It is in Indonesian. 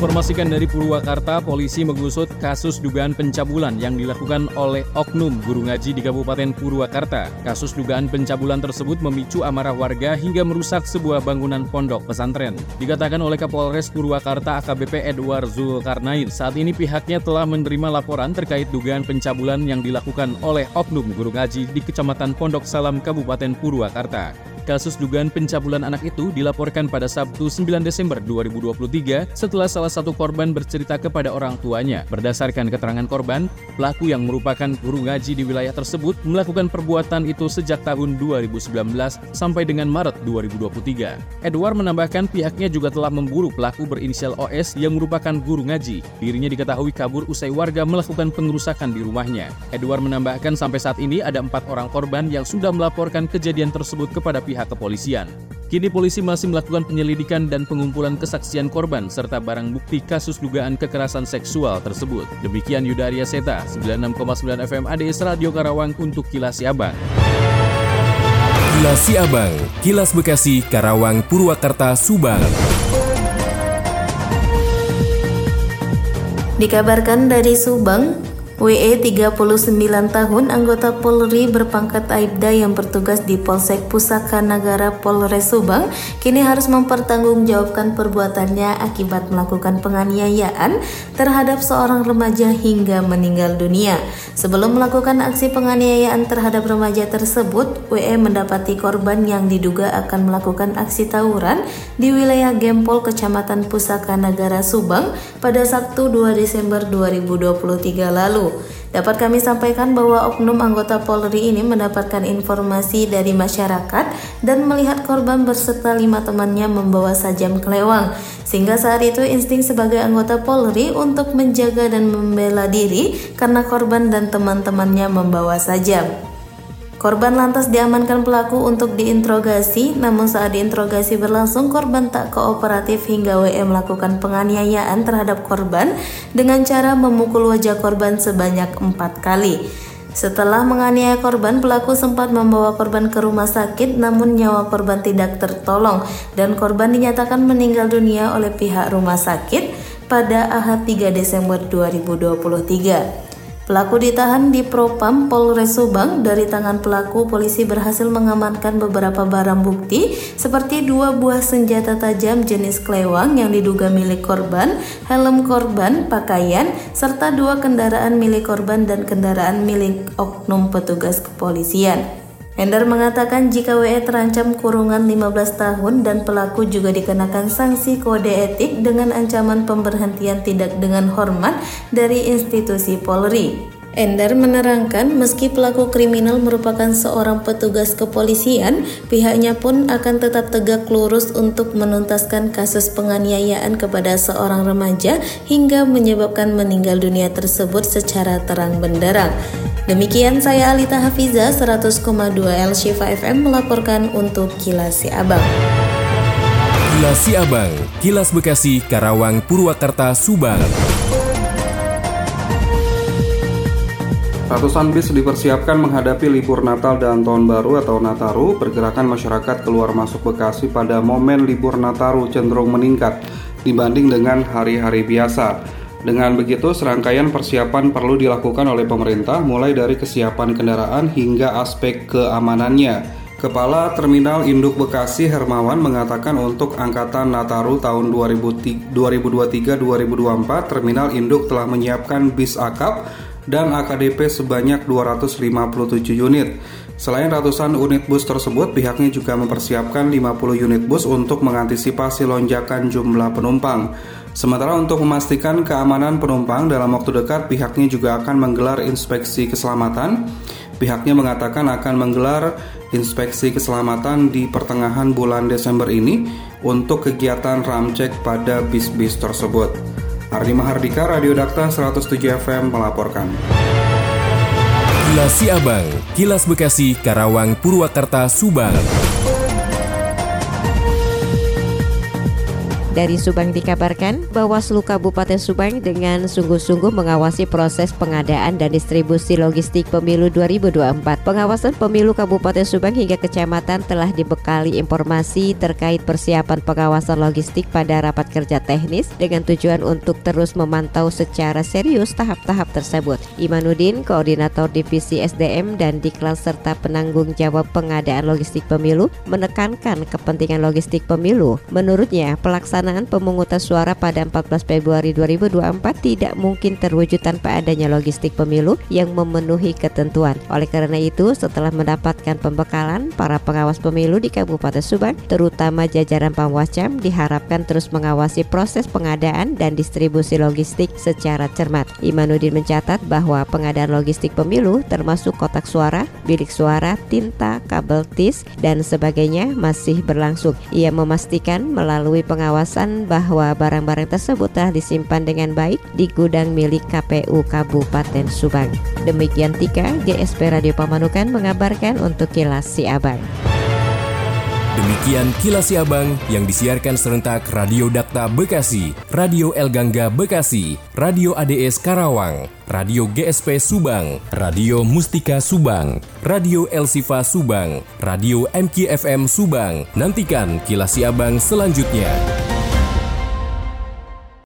Menginformasikan dari Purwakarta, polisi mengusut kasus dugaan pencabulan yang dilakukan oleh oknum guru ngaji di Kabupaten Purwakarta. Kasus dugaan pencabulan tersebut memicu amarah warga hingga merusak sebuah bangunan pondok pesantren. Dikatakan oleh Kapolres Purwakarta AKBP Edward Zulkarnain, saat ini pihaknya telah menerima laporan terkait dugaan pencabulan yang dilakukan oleh oknum guru ngaji di Kecamatan Pondok Salam, Kabupaten Purwakarta. Kasus dugaan pencabulan anak itu dilaporkan pada Sabtu 9 Desember 2023 setelah salah satu korban bercerita kepada orang tuanya. Berdasarkan keterangan korban, pelaku yang merupakan guru ngaji di wilayah tersebut melakukan perbuatan itu sejak tahun 2019 sampai dengan Maret 2023. Edward menambahkan pihaknya juga telah memburu pelaku berinisial OS yang merupakan guru ngaji. Dirinya diketahui kabur usai warga melakukan pengerusakan di rumahnya. Edward menambahkan sampai saat ini ada empat orang korban yang sudah melaporkan kejadian tersebut kepada pihak pihak kepolisian. Kini polisi masih melakukan penyelidikan dan pengumpulan kesaksian korban serta barang bukti kasus dugaan kekerasan seksual tersebut. Demikian Yudaria Seta, 96,9 FM ADS Radio Karawang untuk Kilas Siabang. Kilas Siabang, Kilas Bekasi, Karawang, Purwakarta, Subang. Dikabarkan dari Subang, WE 39 tahun anggota Polri berpangkat Aibda yang bertugas di Polsek Pusaka Nagara Polres Subang kini harus mempertanggungjawabkan perbuatannya akibat melakukan penganiayaan terhadap seorang remaja hingga meninggal dunia. Sebelum melakukan aksi penganiayaan terhadap remaja tersebut, WE mendapati korban yang diduga akan melakukan aksi tawuran di wilayah Gempol Kecamatan Pusaka Nagara Subang pada Sabtu 2 Desember 2023 lalu. Dapat kami sampaikan bahwa oknum anggota Polri ini mendapatkan informasi dari masyarakat dan melihat korban berserta lima temannya membawa sajam kelewang. Sehingga saat itu insting sebagai anggota Polri untuk menjaga dan membela diri karena korban dan teman-temannya membawa sajam. Korban lantas diamankan pelaku untuk diinterogasi, namun saat diinterogasi berlangsung korban tak kooperatif hingga WE melakukan penganiayaan terhadap korban dengan cara memukul wajah korban sebanyak empat kali. Setelah menganiaya korban, pelaku sempat membawa korban ke rumah sakit namun nyawa korban tidak tertolong dan korban dinyatakan meninggal dunia oleh pihak rumah sakit pada Ahad 3 Desember 2023. Pelaku ditahan di Propam Polres Subang. Dari tangan pelaku, polisi berhasil mengamankan beberapa barang bukti seperti dua buah senjata tajam jenis klewang yang diduga milik korban, helm korban, pakaian, serta dua kendaraan milik korban dan kendaraan milik oknum petugas kepolisian. Endar mengatakan jika WE terancam kurungan 15 tahun dan pelaku juga dikenakan sanksi kode etik dengan ancaman pemberhentian tidak dengan hormat dari institusi Polri. Endar menerangkan meski pelaku kriminal merupakan seorang petugas kepolisian, pihaknya pun akan tetap tegak lurus untuk menuntaskan kasus penganiayaan kepada seorang remaja hingga menyebabkan meninggal dunia tersebut secara terang benderang. Demikian saya Alita Hafiza 100,2 L Shifa FM melaporkan untuk Kilas Si Abang. Kilas Si Abang, Kilas Bekasi, Karawang, Purwakarta, Subang. Ratusan bis dipersiapkan menghadapi libur Natal dan Tahun Baru atau Nataru. Pergerakan masyarakat keluar masuk Bekasi pada momen libur Nataru cenderung meningkat dibanding dengan hari-hari biasa. Dengan begitu, serangkaian persiapan perlu dilakukan oleh pemerintah mulai dari kesiapan kendaraan hingga aspek keamanannya. Kepala Terminal Induk Bekasi Hermawan mengatakan untuk angkatan Nataru tahun 2023-2024 Terminal Induk telah menyiapkan bis akap dan AKDP sebanyak 257 unit. Selain ratusan unit bus tersebut, pihaknya juga mempersiapkan 50 unit bus untuk mengantisipasi lonjakan jumlah penumpang. Sementara untuk memastikan keamanan penumpang dalam waktu dekat, pihaknya juga akan menggelar inspeksi keselamatan. Pihaknya mengatakan akan menggelar inspeksi keselamatan di pertengahan bulan Desember ini untuk kegiatan ramcek pada bis-bis tersebut. Ardi Mahardika, Radio Dakta 107 FM melaporkan. Kilas Siabang, Kilas Bekasi, Karawang, Purwakarta, Subang. Dari Subang dikabarkan Bawaslu Kabupaten Subang dengan sungguh-sungguh mengawasi proses pengadaan dan distribusi logistik pemilu 2024. Pengawasan pemilu Kabupaten Subang hingga kecamatan telah dibekali informasi terkait persiapan pengawasan logistik pada rapat kerja teknis dengan tujuan untuk terus memantau secara serius tahap-tahap tersebut. Imanuddin, Koordinator Divisi SDM dan Diklat serta penanggung jawab pengadaan logistik pemilu menekankan kepentingan logistik pemilu. Menurutnya, pelaksanaan pelaksanaan pemungutan suara pada 14 Februari 2024 tidak mungkin terwujud tanpa adanya logistik pemilu yang memenuhi ketentuan. Oleh karena itu, setelah mendapatkan pembekalan, para pengawas pemilu di Kabupaten Subang, terutama jajaran Pamwascam, diharapkan terus mengawasi proses pengadaan dan distribusi logistik secara cermat. Imanuddin mencatat bahwa pengadaan logistik pemilu termasuk kotak suara, bilik suara, tinta, kabel tis, dan sebagainya masih berlangsung. Ia memastikan melalui pengawasan penjelasan bahwa barang-barang tersebut telah disimpan dengan baik di gudang milik KPU Kabupaten Subang. Demikian Tika, GSP Radio Pamanukan mengabarkan untuk Kilas Si Abang. Demikian kilas Abang yang disiarkan serentak Radio Dakta Bekasi, Radio El Gangga Bekasi, Radio ADS Karawang, Radio GSP Subang, Radio Mustika Subang, Radio El Sifa Subang, Radio MKFM Subang. Nantikan kilas Abang selanjutnya.